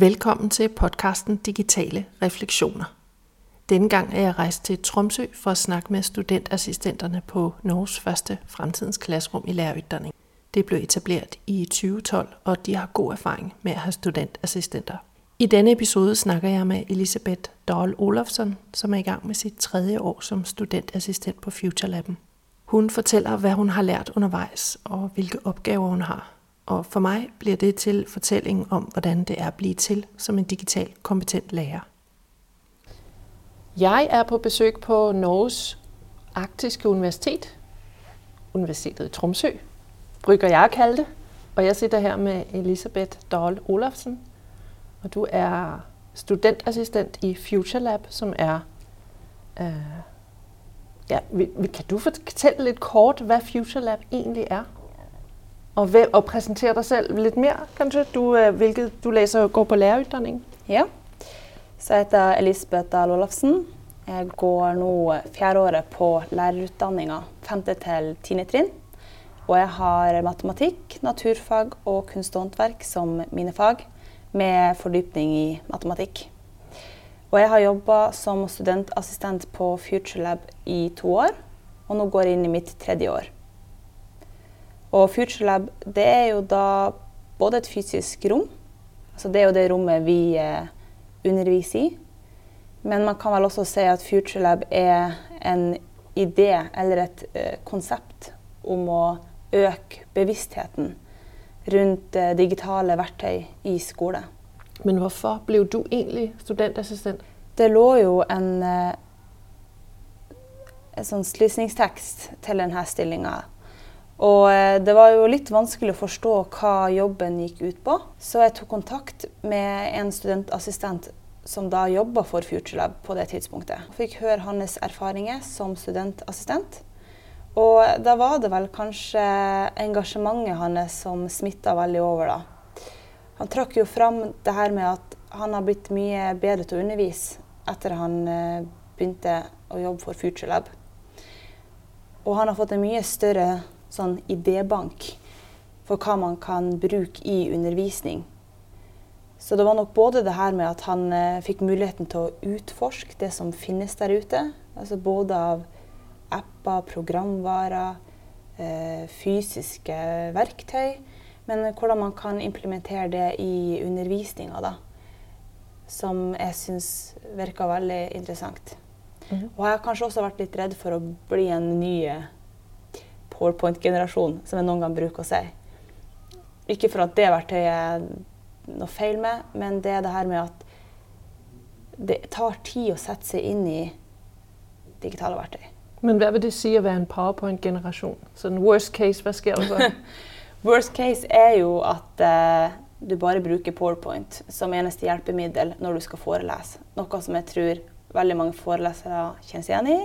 Velkommen til podcasten Digitale Refleksioner. Denne gang er jeg rejst til Tromsø for at snakke med studentassistenterne på Norges første fremtidens klasserum i læreruddanning. Det blev etableret i 2012, og de har god erfaring med at have studentassistenter. I denne episode snakker jeg med Elisabeth Dahl Olofsson, som er i gang med sit tredje år som studentassistent på FutureLab'en. Hun fortæller, hvad hun har lært undervejs, og hvilke opgaver hun har. Og for mig bliver det til fortællingen om, hvordan det er at blive til som en digital kompetent lærer. Jeg er på besøg på Norges Arktiske Universitet, Universitetet i Tromsø, brygger jeg kalde det. Og jeg sitter her med Elisabeth Dahl Olafsen, og du er studentassistent i FutureLab, som er... Øh, ja, kan du fortælle lidt kort, hvad FutureLab egentlig er? Og, hvem, og præsentere dig selv lidt mere, kanskje? Du, øh, hvilket du læser går på læreruddanning. Ja. Så jeg heter Elisabeth Dahl Olafsen. Jeg går nå fjerdeåret på lærerutdanninga, femte til tiende trinn. Og jeg har matematikk, naturfag og kunst og håndverk som mine fag, med fordypning i matematikk. Og jeg har jobba som studentassistent på FutureLab i to år, og nå går jeg inn i mitt tredje år. Og FutureLab det er jo da både et fysisk rom, altså det er jo det rommet vi eh, underviser i, men man kan vel også si at FutureLab er en idé eller et eh, konsept om å øke bevisstheten rundt eh, digitale verktøy i skole. Men hvorfor ble du egentlig studentassistent? Det lå jo en, en sånn til denne stillinga. Og eh, det var jo litt vanskelig å forstå hva jobben gikk ut på, så jeg tok kontakt med en studentassistent som da jobba for FutureLab på det tidspunktet. Jeg fikk høre hans erfaringer som studentassistent. Og da var det vel kanskje engasjementet hans som smitta veldig over, da. Han trakk jo fram det her med at han har blitt mye bedre til å undervise etter han eh, begynte å jobbe for FutureLab. Og han har fått en mye større sånn idébank for hva man kan bruke i undervisning. Så det var nok både det her med at han eh, fikk muligheten til å utforske det som finnes der ute. Altså både av apper, programvarer, eh, fysiske verktøy. Men hvordan man kan implementere det i undervisninga, Som jeg syns virka veldig interessant. Mm. Og jeg har kanskje også vært litt redd for å bli en ny eh, PowerPoint-generasjon, som jeg noen gang bruker å si. Ikke for at det verktøyet er noe feil med, men det er det her med at det tar tid å sette seg inn i digitale verktøy. Men hva vil det si å være en powerpoint-generasjon? Så den worst case, hva skjer da? worst case er jo at uh, du bare bruker PowerPoint som eneste hjelpemiddel når du skal forelese. Noe som jeg tror veldig mange forelesere kjenner seg igjen i.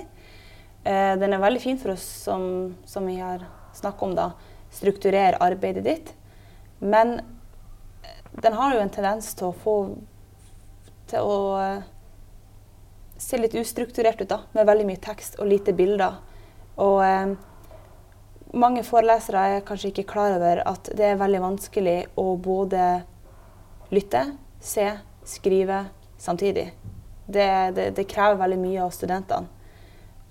Uh, den er veldig fin for oss som, som vi har snakket om, da. Strukturere arbeidet ditt. Men den har jo en tendens til å få til å se ser litt ustrukturert ut, da, med veldig mye tekst og lite bilder. Og eh, mange forelesere er kanskje ikke klar over at det er veldig vanskelig å både lytte, se, skrive samtidig. Det, det, det krever veldig mye av studentene.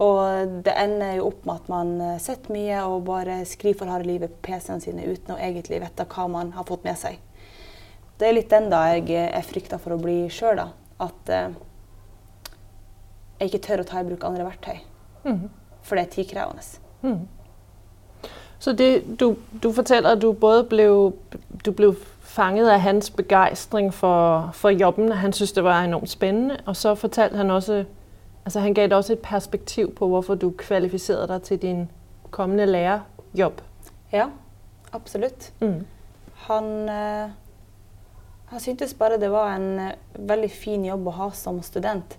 Og det ender jo opp med at man eh, sitter mye og bare skriver for harde livet på PC-ene sine uten å egentlig vite hva man har fått med seg. Det er litt den da jeg, er frykta for å bli sjøl. At eh, jeg ikke tør å ta i bruk andre verktøy. Mm. For det er tidkrevende. Mm. Så det, du, du forteller at du både blev, du blev fanget av hans begejstring for, for jobben, han syntes det var enormt spennende. og så fortalte han også, altså han gav dig også et perspektiv på, hvorfor du kvalificerede dig til din kommende lærerjob. Ja, absolutt. Mm. Han, øh, han syntes bare det var en øh, veldig fin jobb å ha som student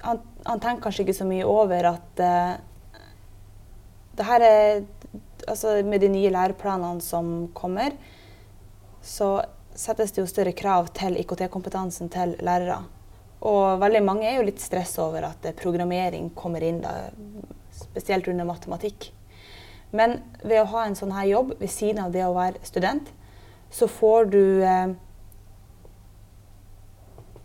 han, han, tenker kanskje ikke så mye over at uh, det her er Altså med de nye læreplanene som kommer, så settes det jo større krav til IKT-kompetansen til lærere. Og veldig mange er jo litt stress over at programmering kommer inn, da, spesielt under matematikk. Men ved å ha en sånn her jobb ved siden av det å være student, så får du eh,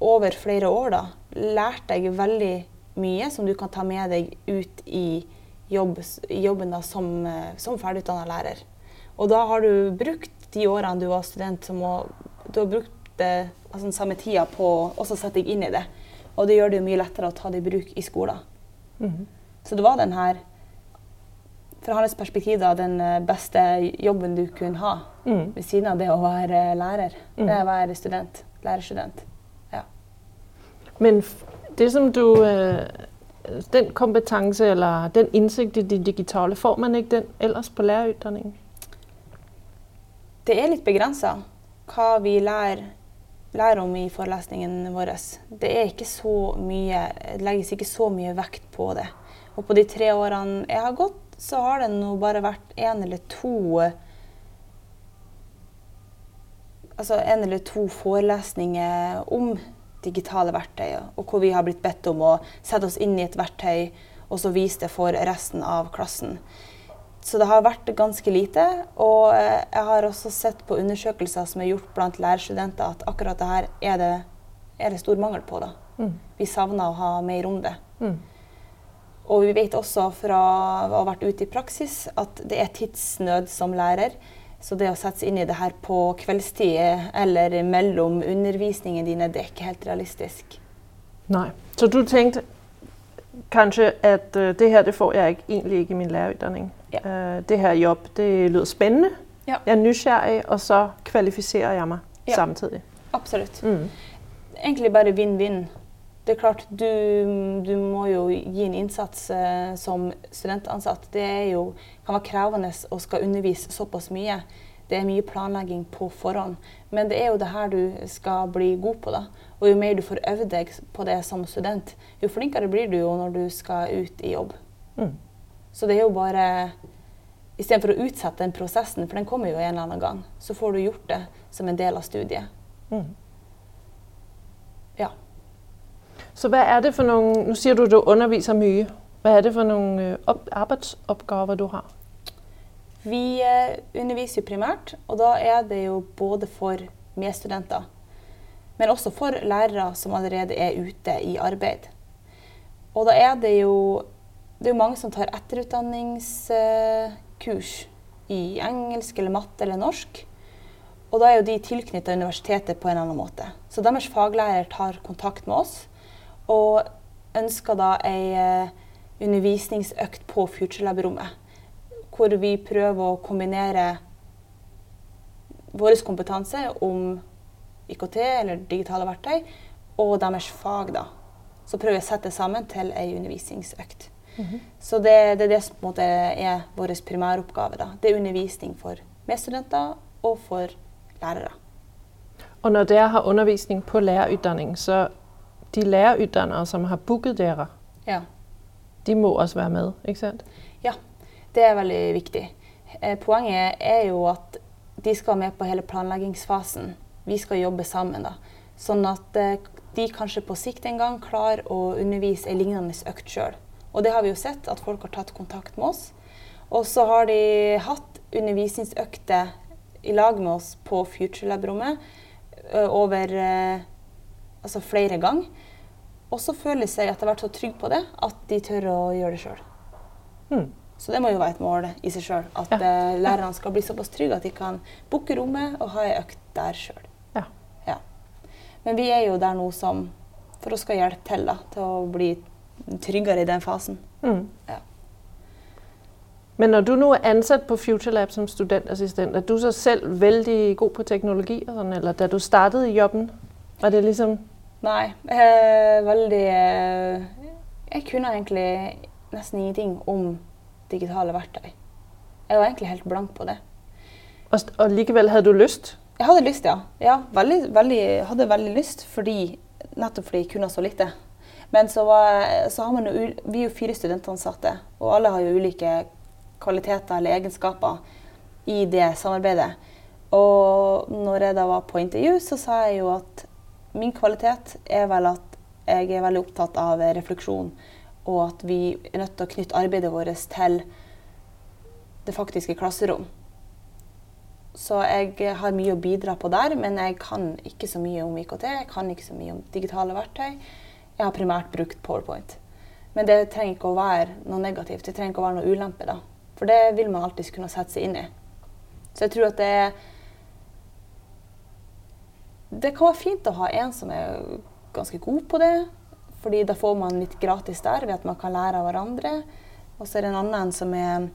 over flere år da, lært deg veldig mye som du kan ta med deg ut i, jobb, jobben da, som, eh, som ferdigutdanna lærer. Og da har du brukt de årene du var student, som å, du har brukt det, altså den samme tida på å sette deg inn i det. Og det gjør det jo mye lettere å ta det i bruk i skolen. Mhm. Så det var den her, fra hans perspektiv, da, den eh, beste jobben du kunne ha Mm. ved siden av det å være lærer. Mm. Det er å være student. Lærerstudent. Ja. Men det som du øh, Den kompetanse eller den innsikt i det digitale, får man ikke den ellers på lærerutdanningen? Det er litt begrensa hva vi lærer, lærer om i forelesningen vår. Det mye, legges ikke så mye vekt på det. Og på de tre årene jeg har gått, så har det nå bare vært én eller to Altså en eller to forelesninger om digitale verktøy, og hvor vi har blitt bedt om å sette oss inn i et verktøy og så vise det for resten av klassen. Så det har vært ganske lite. Og eh, jeg har også sett på undersøkelser som er gjort blant lærerstudenter, at akkurat det her er det, er det stor mangel på. da. Mm. Vi savner å ha mer om det. Mm. Og vi vet også fra å ha vært ute i praksis at det er tidsnød som lærer. Så det å sette seg inn i det her på kveldstid eh, eller mellom undervisningen dine, det er ikke helt realistisk. Nei. Så du tenkte kanskje at øh, det her det får jeg egentlig ikke i min lærerutdanning. Ja. Øh, det her jobb det lyder spennende. Ja. Jeg er nysgjerrig, og så kvalifiserer jeg meg Ja. samtidig. Absolutt. Mm. egentlig bare vinn-vinn. Det er klart, du, du må jo gi en innsats eh, som studentansatt. Det er jo, kan være krevende å skal undervise såpass mye. Det er mye planlegging på forhånd. Men det er jo det her du skal bli god på. da. Og jo mer du får øvd deg på det som student, jo flinkere blir du jo når du skal ut i jobb. Mm. Så det er jo bare Istedenfor å utsette den prosessen, for den kommer jo en eller annen gang, så får du gjort det som en del av studiet. Mm. Ja. Så hva er det for noen Nå sier du du underviser mye. Hva er det for noen opp, arbeidsoppgaver du har? Vi eh, underviser jo primært, og da er det jo både for medstudenter, men også for lærere som allerede er ute i arbeid. Og da er det jo, det er jo mange som tar etterutdanningskurs i engelsk eller matte eller norsk. Og da er jo de tilknyttet universitetet på en annen måte. Så deres faglærer tar kontakt med oss og ønsker da ei eh, undervisningsøkt på FutureLab-rommet hvor vi prøver å kombinere vår kompetanse om IKT eller digitale verktøy og deres fag. da. Så prøver vi å sette det sammen til ei undervisningsøkt. Så det, det er det som på en måte er vår primæroppgave. da. Det er undervisning for medstudenter og for lærere. Og når dere har undervisning på lærerutdanning, så de lærerutdannere som har booket dere, Ja. de må også være med, ikke sant? Ja, det er veldig viktig. Eh, Poenget er jo at de skal være med på hele planleggingsfasen. Vi skal jobbe sammen. da. Sånn at eh, de kanskje på sikt en gang klarer å undervise en lignende økt sjøl. Og det har vi jo sett, at folk har tatt kontakt med oss. Og så har de hatt undervisningsøkter i lag med oss på FutureLab-rommet over eh, altså flere ganger. Og så føler de seg etter hvert så trygge på det at de tør å gjøre det sjøl. Hmm. Så det må jo være et mål i seg sjøl. At Ja. eh, lærerne skal bli såpass trygge at de kan booke rommet og ha ei økt der sjøl. Ja. Ja. Men vi er jo der nå som for å skal hjelpe til da, til å bli tryggere i den fasen. Mm. Ja. Men når du nå er ansatt på FutureLab som studentassistent, er du så selv veldig god på teknologi? Og sånn, eller da du startet i jobben, var det liksom Nei, eh, veldig eh, Jeg kunne egentlig nesten ingenting om digitale verktøy. Jeg var egentlig helt blank på det. Og, og likevel hadde du lyst? Jeg hadde lyst, ja. ja veldig, veldig, hadde veldig lyst, fordi, nettopp fordi jeg kunne så lite. Men så, var, så har man jo, vi er jo fire studentansatte, og alle har jo ulike kvaliteter eller egenskaper i det samarbeidet. Og når jeg da var på intervju, så sa jeg jo at min kvalitet er vel at jeg er veldig opptatt av refleksjon, og at vi er nødt til å knytte arbeidet vårt til det faktiske klasserom. Så jeg har mye å bidra på der, men jeg kan ikke så mye om IKT. Jeg kan ikke så mye om digitale verktøy. Jeg har primært brukt PowerPoint. Men det trenger ikke å være noe negativt. Det trenger ikke å være noe ulempe. da. For det vil man alltids kunne sette seg inn i. Så jeg tror at det er Det kan være fint å ha en som er ganske god på det, fordi da får man litt gratis der ved at man kan lære av hverandre. Og så er det en annen som er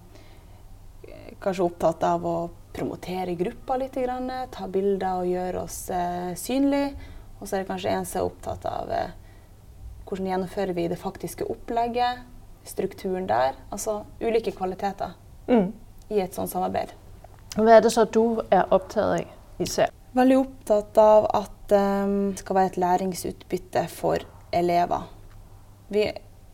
eh, kanskje opptatt av å promotere gruppa litt, ta bilder og gjøre oss eh, synlige. Og så er det kanskje en som er opptatt av eh, hvordan gjennomfører vi det faktiske opplegget, strukturen der. Altså ulike kvaliteter mm. i et sånt samarbeid. Hva er det så du er opptatt av især? Veldig opptatt av at um, det skal være et læringsutbytte for elever. Vi,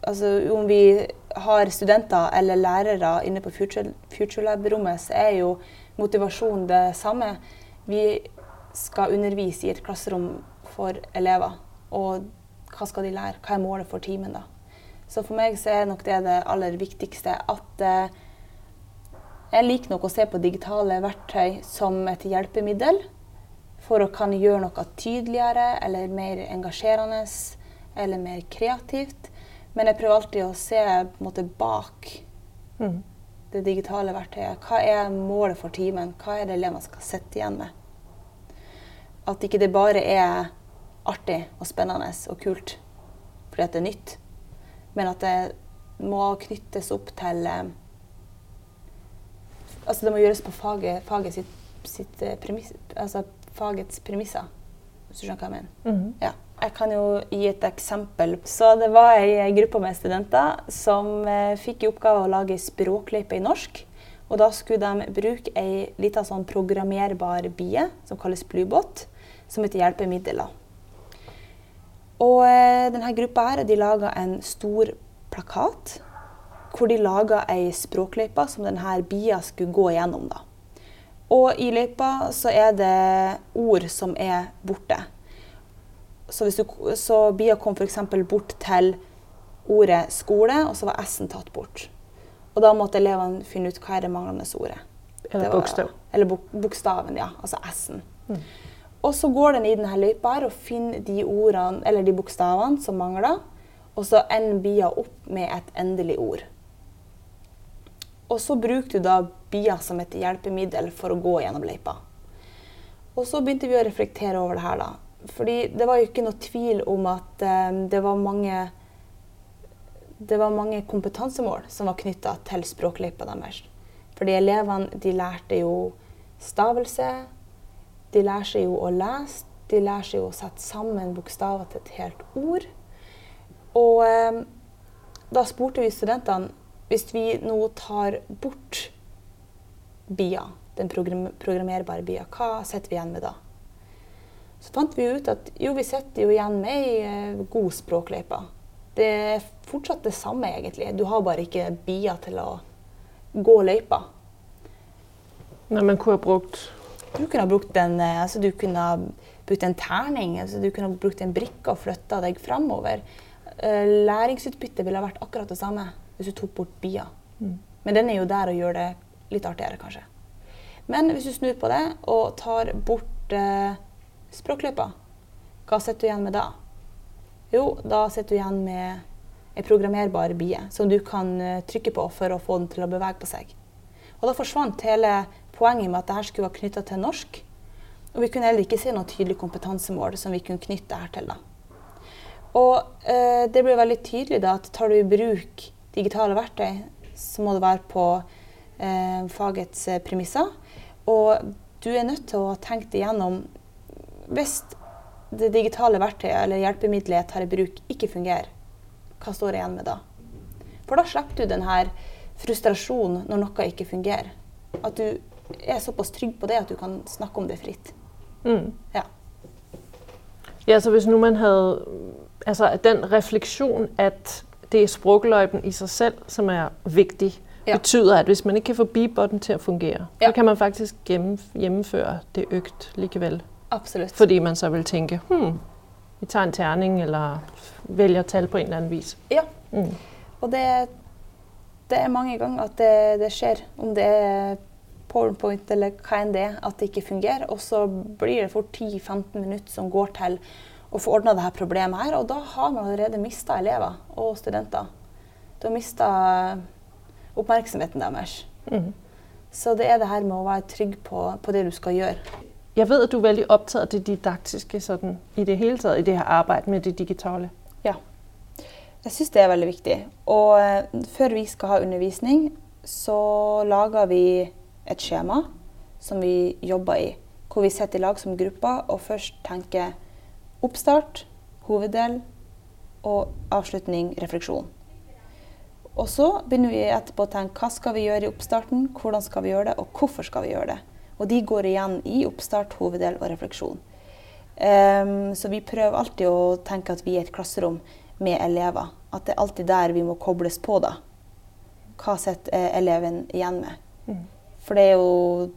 altså, om vi har studenter eller lærere inne på Future, FutureLab-rommet, så er jo motivasjonen det samme. Vi skal undervise i et klasserom for elever. Og hva skal de lære? Hva er målet for timen, da? Så for meg så er nok det det aller viktigste. At eh, jeg liker nok å se på digitale verktøy som et hjelpemiddel for å kan gjøre noe tydeligere eller mer engasjerende eller mer kreativt. Men jeg prøver alltid å se måte, bak mm. det digitale verktøyet. Hva er målet for timen? Hva er det elevene skal sitte igjen med? At ikke det bare er artig og spennende og kult fordi at det er nytt, men at det må knyttes opp til eh, Altså det må gjøres på faget, faget sitt, sitt eh, premiss, altså fagets premisser, hvis du skjønner hva jeg mener. Mm -hmm. ja. Jeg kan jo gi et eksempel. Så Det var ei gruppe med studenter som eh, fikk i oppgave å lage språkløype i norsk. Og Da skulle de bruke ei lita sånn programmerbar bie som kalles Bluebot, som et hjelpemiddel. Og eh, denne gruppa her, de laga en stor plakat hvor de laga ei språkløype som denne bia skulle gå gjennom. da. Og i løypa så er det ord som er borte. Så, hvis du, så Bia kom f.eks. bort til ordet skole, og så var S-en tatt bort. Og da måtte elevene finne ut hva er det manglende ordet. Eller bokstav. Eller bok, bokstaven, ja. Altså S-en. Mm. Og så går den i denne løypa her og finner de ordene, eller de bokstavene som mangler, og så ender Bia opp med et endelig ord. Og så bruker du da BIA som et hjelpemiddel for å gå gjennom løypa. Og så begynte vi å reflektere over det her, da. Fordi det var jo ikke noe tvil om at eh, det var mange det var mange kompetansemål som var knytta til språkløypa deres. Fordi elevene de lærte jo stavelse, de lærer seg jo å lese, de lærer seg jo å sette sammen bokstaver til et helt ord. Og eh, da spurte vi studentene hvis vi nå tar bort BIA, den programmerbare BIA, hva setter vi igjen med da? Så fant vi ut at jo, vi sitter jo igjen med ei eh, god språkløype. Det er fortsatt det samme, egentlig. Du har bare ikke BIA til å gå løypa. Nei, men hva er brukt Du kunne ha brukt en, eh, altså, du kunne ha brukt en terning. Altså, du kunne ha brukt en brikke og flytta deg framover. Eh, læringsutbyttet ville ha vært akkurat det samme hvis du tok bort BIA. Mm. Men den er jo der og gjør det litt artigere, kanskje. Men hvis du snur på det og tar bort eh, språkløypa, hva sitter du igjen med da? Jo, da sitter du igjen med ei programmerbar bie som du kan uh, trykke på for å få den til å bevege på seg. Og da forsvant hele poenget med at dette skulle være knytta til norsk. Og vi kunne heller ikke se noe tydelig kompetansemål som vi kunne knytte dette til. da. Og eh, det ble veldig tydelig da at tar du i bruk digitale verktøy, så må det være på eh, fagets eh, premisser. Og du er nødt til å ha tenkt igjennom Hvis det digitale verktøyet eller hjelpemiddelet jeg tar i bruk, ikke fungerer, hva står jeg igjen med da? For da slipper du denne frustrasjonen når noe ikke fungerer. At du er såpass trygg på det at du kan snakke om det fritt. Mm. Ja. ja, så hvis nu man hadde altså den refleksjon at det er språkløypen i seg selv, som er viktig, Ja. betyder, at hvis man ikke kan få bibotten til å fungere, ja. så kan man faktisk gjennomføre det økt likevel. Absolutt. Fordi man så vil tenke hm, vi tar en terning, eller velger tall på en eller annen vis. Ja. Mm. Og det, det, er mange ganger at det, det, skjer. Om det er powerpoint eller hva enn det er, at det ikke fungerer. Og så blir det fort 10-15 minutter som går til å få ordna dette problemet her. Og da har man allerede mista elever og studenter. Du har mista oppmerksomheten deres. Mm. Så det er det her med å være trygg på, på det du skal gjøre. Jeg vet at du er veldig opptatt av det didaktiske sånn, i det hele tatt, i det her arbeidet med det digitale. Ja. Jeg syns det er veldig viktig. Og uh, før vi skal ha undervisning, så lager vi et skjema som vi jobber i. Hvor vi sitter i lag som grupper og først tenker oppstart, hoveddel og avslutning, refleksjon. Og så begynner vi etterpå å tenke hva skal vi gjøre i oppstarten, hvordan skal vi gjøre det, og hvorfor skal vi gjøre det. Og de går igjen i oppstart, hoveddel og refleksjon. Um, så vi prøver alltid å tenke at vi er et klasserom med elever. At det er alltid der vi må kobles på, da. Hva sitter eh, eleven igjen med? Mm. For det er jo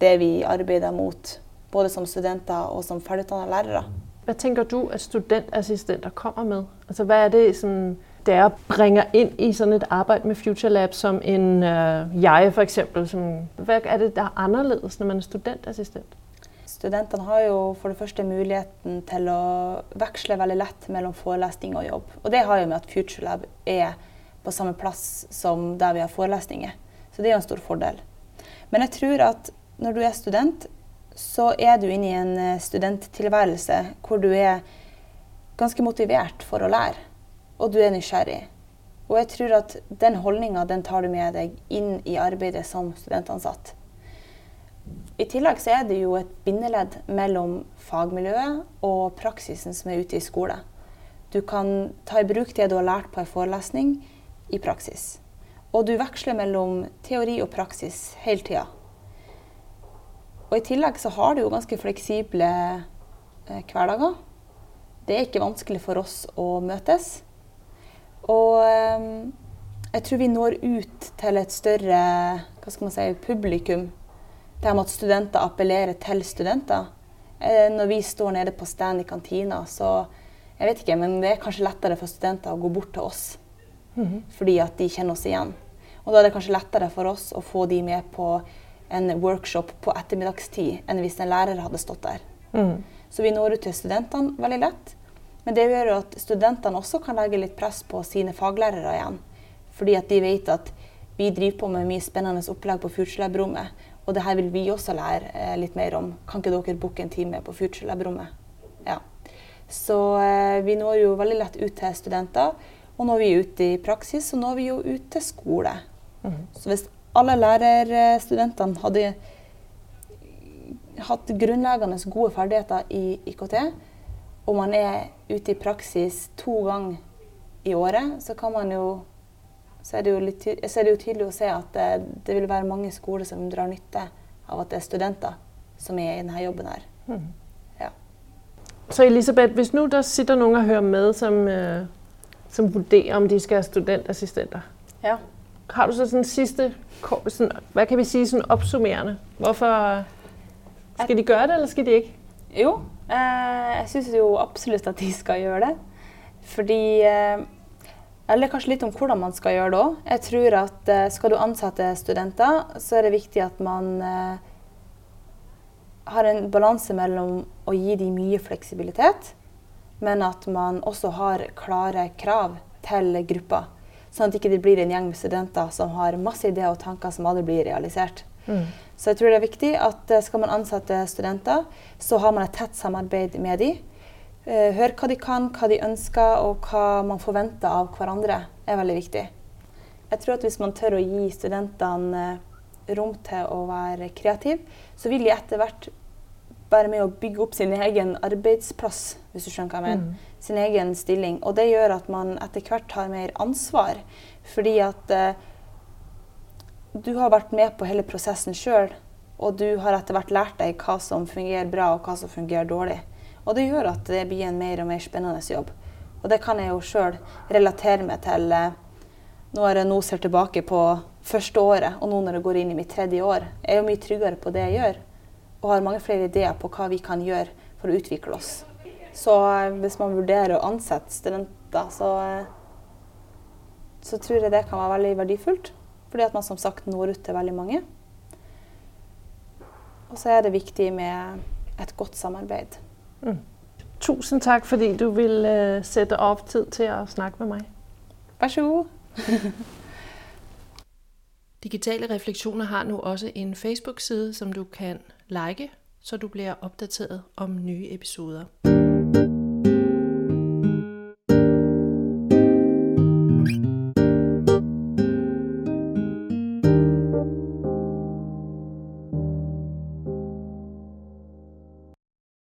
det vi arbeider mot, både som studenter og som ferdigutdannede lærere. Hva tenker du at studentassistenter kommer med? Altså, hva er det som dere bringer inn i sånn et arbeid med FutureLab som en uh, jeg, f.eks.? Hva er det der er annerledes når man er studentassistent? Studentene har jo for det første muligheten til å veksle veldig lett mellom forelesning og jobb. Og det har jo med at FutureLab er på samme plass som der vi har forelesninger. Så det er jo en stor fordel. Men jeg tror at når du er student, så er du inne i en eh, studenttilværelse hvor du er ganske motivert for å lære og du er nysgjerrig. Og jeg tror at den holdninga den tar du med deg inn i arbeidet som studentansatt. I tillegg så er det jo et bindeledd mellom fagmiljøet og praksisen som er ute i skole. Du kan ta i bruk det du har lært på en forelesning, i praksis. Og du veksler mellom teori og praksis hele tida. Og i tillegg så har du jo ganske fleksible eh, hverdager. Det er ikke vanskelig for oss å møtes. Og eh, jeg tror vi når ut til et større hva skal man si, publikum. Det med at studenter appellerer til studenter. Eh, når vi står nede på stand i kantina, så jeg vet ikke, men det er kanskje lettere for studenter å gå bort til oss. Mm. Fordi at de kjenner oss igjen. Og da er det kanskje lettere for oss å få de med på en workshop på ettermiddagstid enn hvis en lærer hadde stått der. Mm. Så vi når ut til studentene veldig lett. Men det gjør jo at studentene også kan legge litt press på sine faglærere igjen. Fordi at de vet at vi driver på med mye spennende opplegg på FutureLab-rommet. Og det her vil vi også lære eh, litt mer om. Kan ikke dere booke en time på FutureLab-rommet? Ja. Så eh, vi når jo veldig lett ut til studenter. Og vi er ute i praksis, og nå er vi jo ute til skole. Mm. Så hvis alle lærerstudentene hadde hatt grunnleggende gode ferdigheter i IKT, og man er ute i praksis to ganger i året, så kan man jo så er det jo, litt, så er det jo tydelig å se at det, det, vil være mange skoler som drar nytte av at det er studenter som er i denne jobben her. Mm. Ja. Så Elisabeth, hvis nå der sitter noen og hører med som, uh, som vurderer om de skal være studentassistenter, ja. har du så sånn siste sådan, Hva kan vi si sådan oppsummerende? Hvorfor Skal de gjøre det, eller skal de ikke? Jo, Eh, jeg syns jo absolutt at de skal gjøre det. Fordi eh, Eller kanskje litt om hvordan man skal gjøre det òg. Jeg tror at eh, skal du ansette studenter, så er det viktig at man har en balanse mellom å gi dem mye fleksibilitet, men at man også har klare krav til gruppa. Sånn at det ikke blir en gjeng med studenter som har masse ideer og tanker som aldri blir realisert. Mm. Så jeg tror det er viktig at eh, skal man ansette studenter, så har man et tett samarbeid med dem. Eh, hør hva de kan, hva de ønsker og hva man forventer av hverandre, er veldig viktig. Jeg tror at hvis man tør å gi studentene rom til å være kreative, så vil de etter hvert være med å bygge opp sin egen arbeidsplass, hvis du skjønner hva jeg mener. Mm. Sin egen stilling. Og det gjør at man etter hvert tar mer ansvar. Fordi at eh, du har vært med på hele prosessen sjøl, og du har etter hvert lært deg hva som fungerer bra, og hva som fungerer dårlig. Og det gjør at det blir en mer og mer spennende jobb. Og det kan jeg jo sjøl relatere meg til eh, når jeg nå ser tilbake på første året, og nå når jeg går inn i mitt tredje år. Jeg er jo mye tryggere på det jeg gjør, og har mange flere ideer på hva vi kan gjøre for å utvikle oss. Så eh, hvis man vurderer å ansette studenter, så, eh, så tror jeg det kan være veldig verdifullt. Fordi at man som sagt når ut til veldig mange. Og så er det viktig med et godt samarbeid. Mm. Tusen takk fordi du vil sette opp tid til å snakke med meg. Vær så god. Digitale Refleksioner har nå også en Facebook-side, som du kan like, så du bliver opdateret om nye episoder.